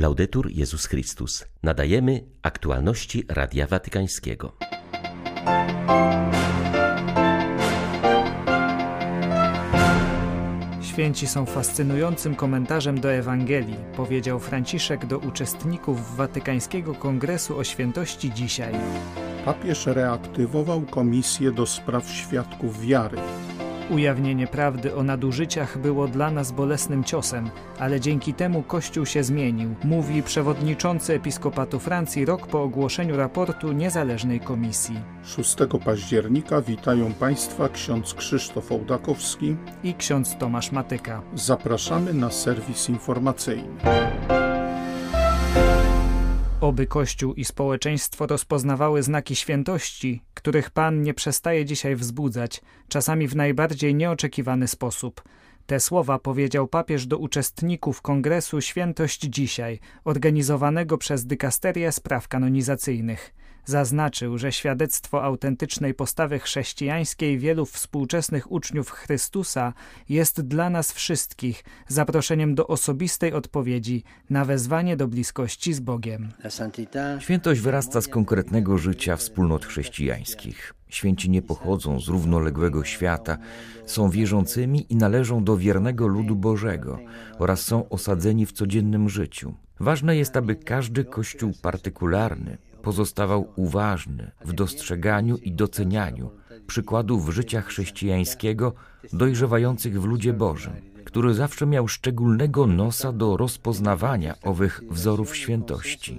Laudetur Jezus Chrystus. Nadajemy aktualności Radia Watykańskiego. Święci są fascynującym komentarzem do Ewangelii, powiedział Franciszek do uczestników Watykańskiego Kongresu o Świętości dzisiaj. Papież reaktywował komisję do spraw świadków wiary. Ujawnienie prawdy o nadużyciach było dla nas bolesnym ciosem, ale dzięki temu Kościół się zmienił, mówi przewodniczący Episkopatu Francji rok po ogłoszeniu raportu niezależnej komisji. 6 października witają Państwa ksiądz Krzysztof Ołdakowski i ksiądz Tomasz Matyka. Zapraszamy na serwis informacyjny. Oby Kościół i społeczeństwo rozpoznawały znaki świętości, których Pan nie przestaje dzisiaj wzbudzać, czasami w najbardziej nieoczekiwany sposób. Te słowa powiedział papież do uczestników kongresu Świętość Dzisiaj, organizowanego przez Dykasterię Spraw Kanonizacyjnych. Zaznaczył, że świadectwo autentycznej postawy chrześcijańskiej wielu współczesnych uczniów Chrystusa jest dla nas wszystkich zaproszeniem do osobistej odpowiedzi na wezwanie do bliskości z Bogiem. Świętość wyrasta z konkretnego życia wspólnot chrześcijańskich. Święci nie pochodzą z równoległego świata, są wierzącymi i należą do wiernego ludu Bożego oraz są osadzeni w codziennym życiu. Ważne jest, aby każdy kościół partykularny pozostawał uważny w dostrzeganiu i docenianiu przykładów życia chrześcijańskiego dojrzewających w ludzie Bożym który zawsze miał szczególnego nosa do rozpoznawania owych wzorów świętości,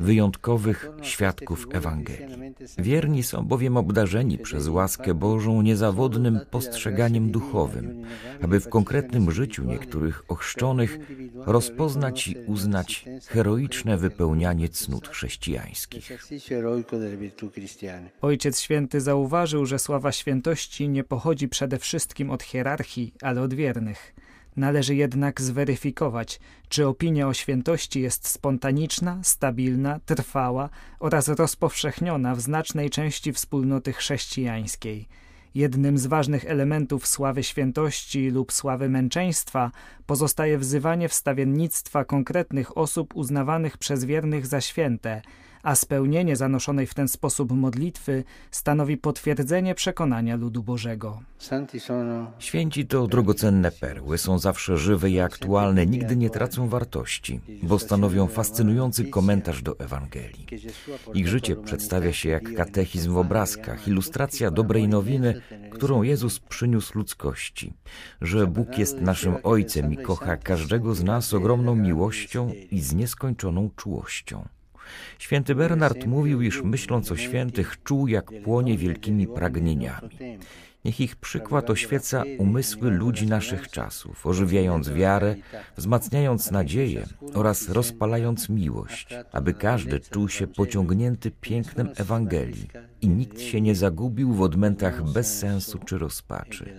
wyjątkowych świadków Ewangelii. Wierni są bowiem obdarzeni przez łaskę Bożą niezawodnym postrzeganiem duchowym, aby w konkretnym życiu niektórych ochrzczonych rozpoznać i uznać heroiczne wypełnianie cnót chrześcijańskich. Ojciec Święty zauważył, że sława świętości nie pochodzi przede wszystkim od hierarchii, ale od wiernych. Należy jednak zweryfikować, czy opinia o świętości jest spontaniczna, stabilna, trwała oraz rozpowszechniona w znacznej części wspólnoty chrześcijańskiej. Jednym z ważnych elementów sławy świętości lub sławy męczeństwa pozostaje wzywanie wstawiennictwa konkretnych osób uznawanych przez wiernych za święte – a spełnienie zanoszonej w ten sposób modlitwy stanowi potwierdzenie przekonania ludu Bożego. Święci to drogocenne perły, są zawsze żywe i aktualne, nigdy nie tracą wartości, bo stanowią fascynujący komentarz do Ewangelii. Ich życie przedstawia się jak katechizm w obrazkach, ilustracja dobrej nowiny, którą Jezus przyniósł ludzkości, że Bóg jest naszym Ojcem i kocha każdego z nas ogromną miłością i z nieskończoną czułością. Święty Bernard mówił, iż myśląc o świętych, czuł jak płonie wielkimi pragnieniami. Niech ich przykład oświeca umysły ludzi naszych czasów, ożywiając wiarę, wzmacniając nadzieję oraz rozpalając miłość, aby każdy czuł się pociągnięty pięknem Ewangelii i nikt się nie zagubił w odmętach bezsensu czy rozpaczy.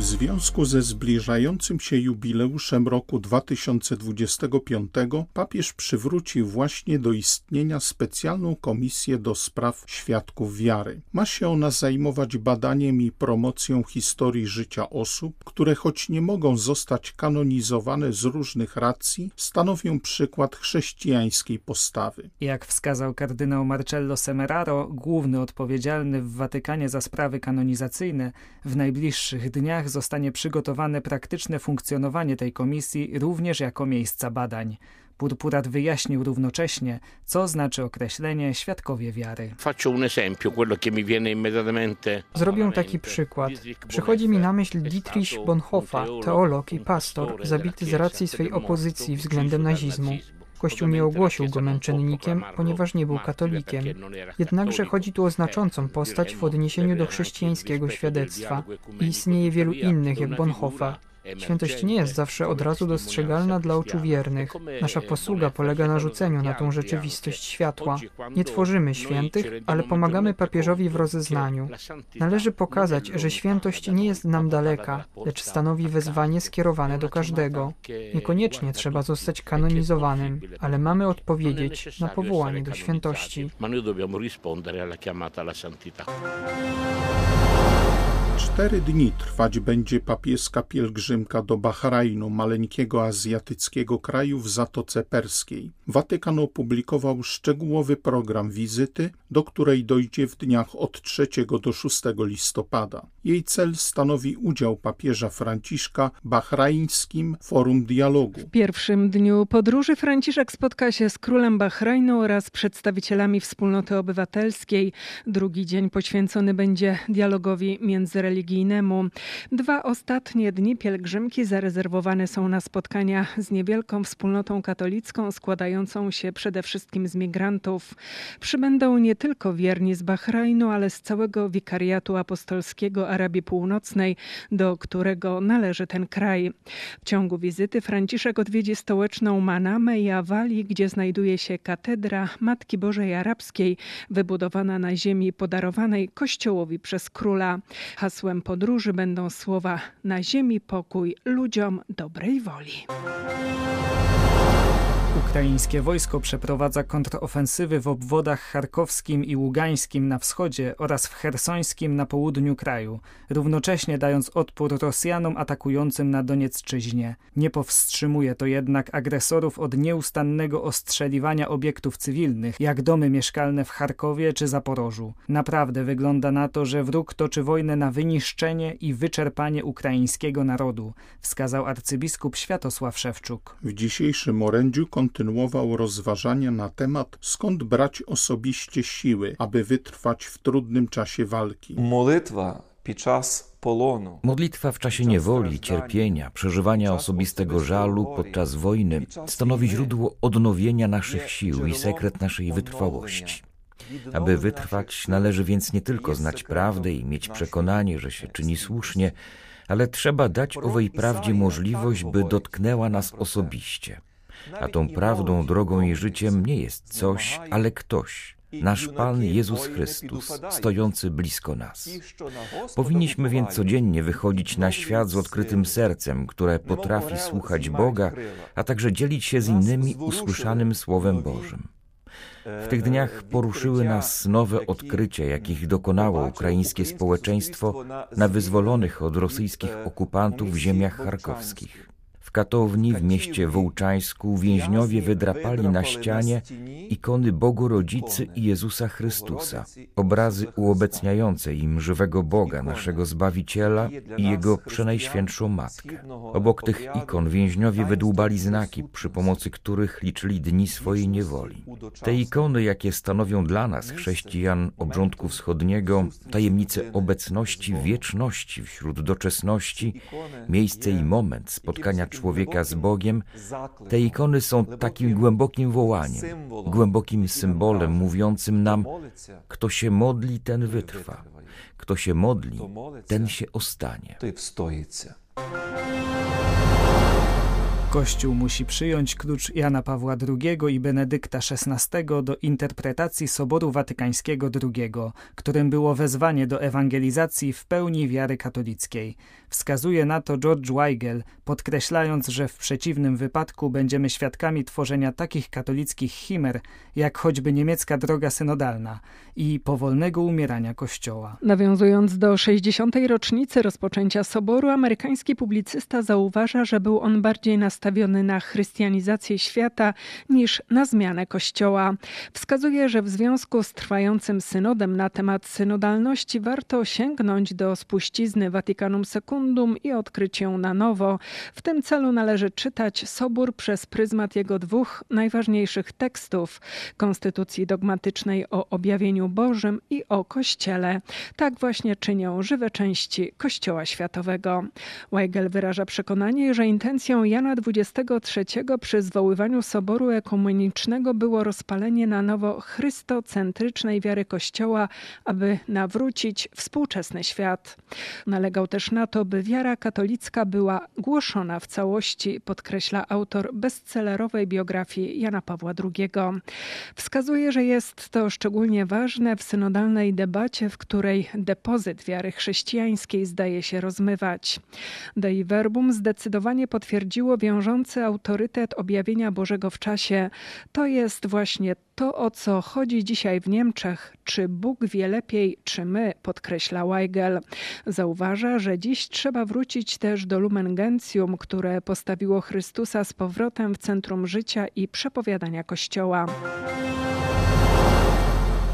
W związku ze zbliżającym się jubileuszem roku 2025 papież przywrócił właśnie do istnienia specjalną komisję do spraw świadków wiary. Ma się ona zajmować badaniem i promocją historii życia osób, które choć nie mogą zostać kanonizowane z różnych racji, stanowią przykład chrześcijańskiej postawy. Jak wskazał kardynał Marcello Semeraro, główny odpowiedzialny w Watykanie za sprawy kanonizacyjne, w najbliższych dniach zostanie przygotowane praktyczne funkcjonowanie tej komisji również jako miejsca badań. Purpurat wyjaśnił równocześnie, co znaczy określenie świadkowie wiary. Zrobię taki przykład. Przychodzi mi na myśl Dietrich Bonhoeffa, teolog i pastor, zabity z racji swej opozycji względem nazizmu. Kościół nie ogłosił go męczennikiem, ponieważ nie był katolikiem. Jednakże chodzi tu o znaczącą postać w odniesieniu do chrześcijańskiego świadectwa i istnieje wielu innych jak Bonhoeffa. Świętość nie jest zawsze od razu dostrzegalna dla oczu wiernych. Nasza posługa polega na rzuceniu na tą rzeczywistość światła. Nie tworzymy świętych, ale pomagamy papieżowi w rozeznaniu. Należy pokazać, że świętość nie jest nam daleka, lecz stanowi wezwanie skierowane do każdego. Niekoniecznie trzeba zostać kanonizowanym, ale mamy odpowiedzieć na powołanie do świętości. Cztery dni trwać będzie papieska pielgrzymka do Bahrajnu, maleńkiego azjatyckiego kraju w Zatoce Perskiej. Watykan opublikował szczegółowy program wizyty, do której dojdzie w dniach od 3 do 6 listopada. Jej cel stanowi udział papieża Franciszka w Bahrajńskim Forum Dialogu. W pierwszym dniu podróży Franciszek spotka się z królem Bahrajnu oraz przedstawicielami wspólnoty obywatelskiej. Drugi dzień poświęcony będzie dialogowi międzyreligijnemu. Dwa ostatnie dni pielgrzymki zarezerwowane są na spotkania z niewielką wspólnotą katolicką składającą się przede wszystkim z migrantów. Przybędą nie tylko wierni z Bahrajnu, ale z całego wikariatu apostolskiego Arabii Północnej, do którego należy ten kraj. W ciągu wizyty Franciszek odwiedzi stołeczną Manamę i Awali, gdzie znajduje się katedra Matki Bożej Arabskiej, wybudowana na ziemi podarowanej Kościołowi przez króla. Hasłem podróży będą słowa na ziemi pokój ludziom dobrej woli. Ukraińskie wojsko przeprowadza kontrofensywy w obwodach charkowskim i ługańskim na wschodzie oraz w hersońskim na południu kraju, równocześnie dając odpór Rosjanom atakującym na Doniecczyźnie. Nie powstrzymuje to jednak agresorów od nieustannego ostrzeliwania obiektów cywilnych, jak domy mieszkalne w Charkowie czy Zaporożu. Naprawdę wygląda na to, że wróg toczy wojnę na wyniszczenie i wyczerpanie ukraińskiego narodu, wskazał arcybiskup Światosław Szewczuk. W dzisiejszym orędziu kontynuował rozważania na temat, skąd brać osobiście siły, aby wytrwać w trudnym czasie walki. Modlitwa podczas polonu. Modlitwa w czasie niewoli, cierpienia, przeżywania osobistego żalu podczas wojny stanowi źródło odnowienia naszych sił i sekret naszej wytrwałości. Aby wytrwać, należy więc nie tylko znać prawdę i mieć przekonanie, że się czyni słusznie, ale trzeba dać owej prawdzie możliwość, by dotknęła nas osobiście. A tą prawdą, drogą i życiem nie jest coś, ale ktoś. Nasz Pan Jezus Chrystus, stojący blisko nas. Powinniśmy więc codziennie wychodzić na świat z odkrytym sercem, które potrafi słuchać Boga, a także dzielić się z innymi usłyszanym Słowem Bożym. W tych dniach poruszyły nas nowe odkrycia, jakich dokonało ukraińskie społeczeństwo na wyzwolonych od rosyjskich okupantów ziemiach charkowskich. W katowni w mieście Wołczańsku więźniowie wydrapali na ścianie ikony Bogu Rodzicy i Jezusa Chrystusa, obrazy uobecniające im żywego Boga, naszego Zbawiciela i Jego przenajświętszą Matkę. Obok tych ikon więźniowie wydłubali znaki, przy pomocy których liczyli dni swojej niewoli. Te ikony, jakie stanowią dla nas, chrześcijan obrządku wschodniego, tajemnicę obecności wieczności wśród doczesności, miejsce i moment spotkania człowieka człowieka z Bogiem, te ikony są takim głębokim wołaniem, głębokim symbolem mówiącym nam, kto się modli, ten wytrwa, kto się modli, ten się ostanie. Kościół musi przyjąć klucz Jana Pawła II i Benedykta XVI do interpretacji Soboru Watykańskiego II, którym było wezwanie do ewangelizacji w pełni wiary katolickiej. Wskazuje na to George Weigel, podkreślając, że w przeciwnym wypadku będziemy świadkami tworzenia takich katolickich chimer, jak choćby niemiecka droga synodalna i powolnego umierania Kościoła. Nawiązując do 60. rocznicy rozpoczęcia Soboru, amerykański publicysta zauważa, że był on bardziej nastawiony na chrystianizację świata niż na zmianę Kościoła. Wskazuje, że w związku z trwającym synodem na temat synodalności warto sięgnąć do spuścizny Vaticanum I odkryć ją na nowo. W tym celu należy czytać Sobór przez pryzmat jego dwóch najważniejszych tekstów Konstytucji dogmatycznej o objawieniu Bożym i o Kościele. Tak właśnie czynią żywe części Kościoła Światowego. Weigel wyraża przekonanie, że intencją Jana XXIII przy zwoływaniu Soboru Ekumenicznego było rozpalenie na nowo chrystocentrycznej wiary Kościoła, aby nawrócić współczesny świat. Nalegał też na to, by wiara katolicka była głoszona w całości, podkreśla autor bestsellerowej biografii Jana Pawła II. Wskazuje, że jest to szczególnie ważne w synodalnej debacie, w której depozyt wiary chrześcijańskiej zdaje się rozmywać. Dei Verbum zdecydowanie potwierdziło wiążący autorytet objawienia Bożego w czasie. To jest właśnie To o co chodzi dzisiaj w Niemczech, czy Bóg wie lepiej, czy my, podkreśla Weigel. Zauważa, że dziś trzeba wrócić też do Lumen Gentium, które postawiło Chrystusa z powrotem w centrum życia i przepowiadania Kościoła.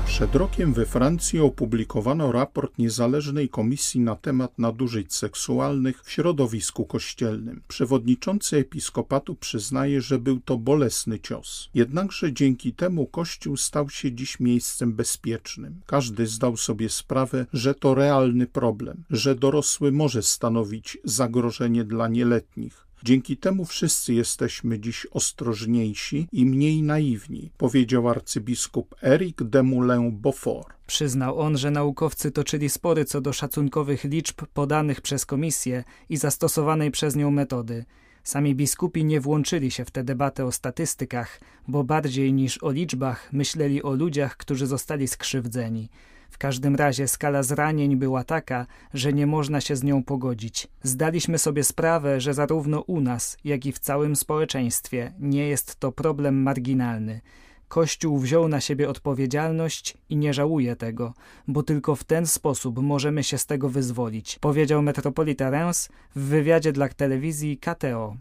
Przed rokiem we Francji opublikowano raport niezależnej komisji na temat nadużyć seksualnych w środowisku kościelnym. Przewodniczący episkopatu przyznaje, że był to bolesny cios. Jednakże dzięki temu Kościół stał się dziś miejscem bezpiecznym. Każdy zdał sobie sprawę, że to realny problem, że dorosły może stanowić zagrożenie dla nieletnich Dzięki temu wszyscy jesteśmy dziś ostrożniejsi i mniej naiwni, powiedział arcybiskup Eric de Moulin-Beaufort. Przyznał on, że naukowcy toczyli spory co do szacunkowych liczb podanych przez komisję i zastosowanej przez nią metody. Sami biskupi nie włączyli się w tę debatę o statystykach, bo bardziej niż o liczbach myśleli o ludziach, którzy zostali skrzywdzeni. W każdym razie skala zranień była taka, że nie można się z nią pogodzić. Zdaliśmy sobie sprawę, że zarówno u nas, jak i w całym społeczeństwie nie jest to problem marginalny. Kościół wziął na siebie odpowiedzialność i nie żałuje tego, bo tylko w ten sposób możemy się z tego wyzwolić, powiedział metropolita Reims w wywiadzie dla telewizji KTO.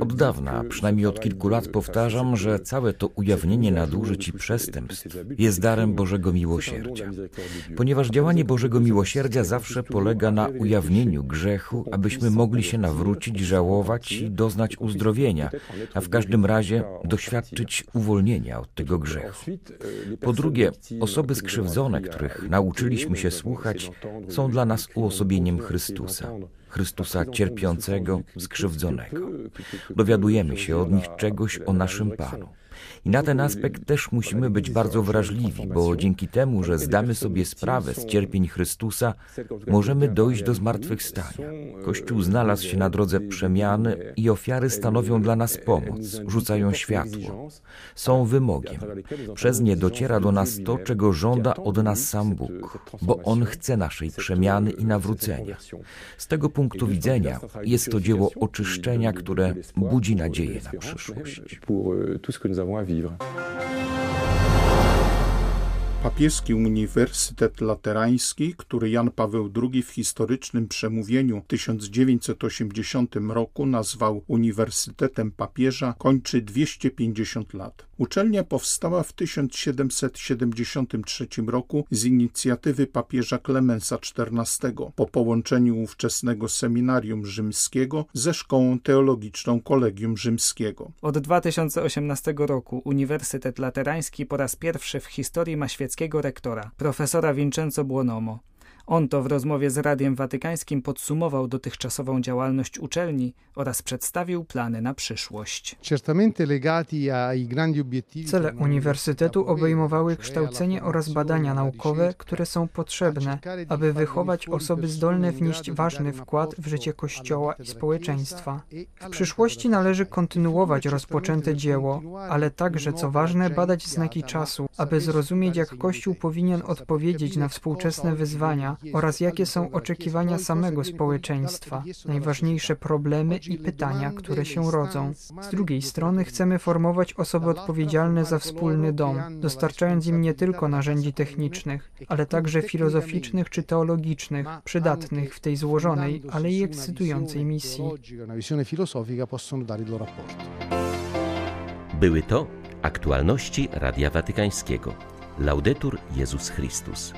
Od dawna, przynajmniej od kilku lat powtarzam, że całe to ujawnienie nadużyć i przestępstw jest darem Bożego Miłosierdzia. Ponieważ działanie Bożego Miłosierdzia zawsze polega na ujawnieniu grzechu, abyśmy mogli się nawrócić, żałować i doznać uzdrowienia, a w każdym razie razie doświadczyć uwolnienia od tego grzechu. Po drugie, osoby skrzywdzone, których nauczyliśmy się słuchać, są dla nas uosobieniem Chrystusa. Chrystusa cierpiącego, skrzywdzonego. Dowiadujemy się od nich czegoś o naszym Panu. I na ten aspekt też musimy być bardzo wrażliwi, bo dzięki temu, że zdamy sobie sprawę z cierpień Chrystusa, możemy dojść do zmartwychwstania. Kościół znalazł się na drodze przemiany i ofiary stanowią dla nas pomoc, rzucają światło. Są wymogiem. Przez nie dociera do nas to, czego żąda od nas sam Bóg, bo On chce naszej przemiany i nawrócenia. Z tego punktu widzenia jest to dzieło oczyszczenia, które budzi nadzieję na przyszłość vivre. Papieski Uniwersytet Laterański, który Jan Paweł II w historycznym przemówieniu w 1980 roku nazwał Uniwersytetem Papieża, kończy 250 lat. Uczelnia powstała w 1773 roku z inicjatywy papieża Klemensa XIV po połączeniu ówczesnego seminarium rzymskiego ze szkołą teologiczną Kolegium Rzymskiego. Od 2018 roku Uniwersytet Laterański po raz pierwszy w historii ma świeckiego rektora, profesora Vincenzo Buonomo. On to w rozmowie z Radiem Watykańskim podsumował dotychczasową działalność uczelni oraz przedstawił plany na przyszłość. Cele uniwersytetu obejmowały kształcenie oraz badania naukowe, które są potrzebne, aby wychować osoby zdolne wnieść ważny wkład w życie Kościoła i społeczeństwa. W przyszłości należy kontynuować rozpoczęte dzieło, ale także, co ważne, badać znaki czasu, aby zrozumieć, jak Kościół powinien odpowiedzieć na współczesne wyzwania, oraz jakie są oczekiwania samego społeczeństwa, najważniejsze problemy i pytania, które się rodzą. Z drugiej strony chcemy formować osoby odpowiedzialne za wspólny dom, dostarczając im nie tylko narzędzi technicznych, ale także filozoficznych czy teologicznych, przydatnych w tej złożonej, ale i ekscytującej misji. Były to aktualności Radia Watykańskiego. Laudetur Jezus Chrystus.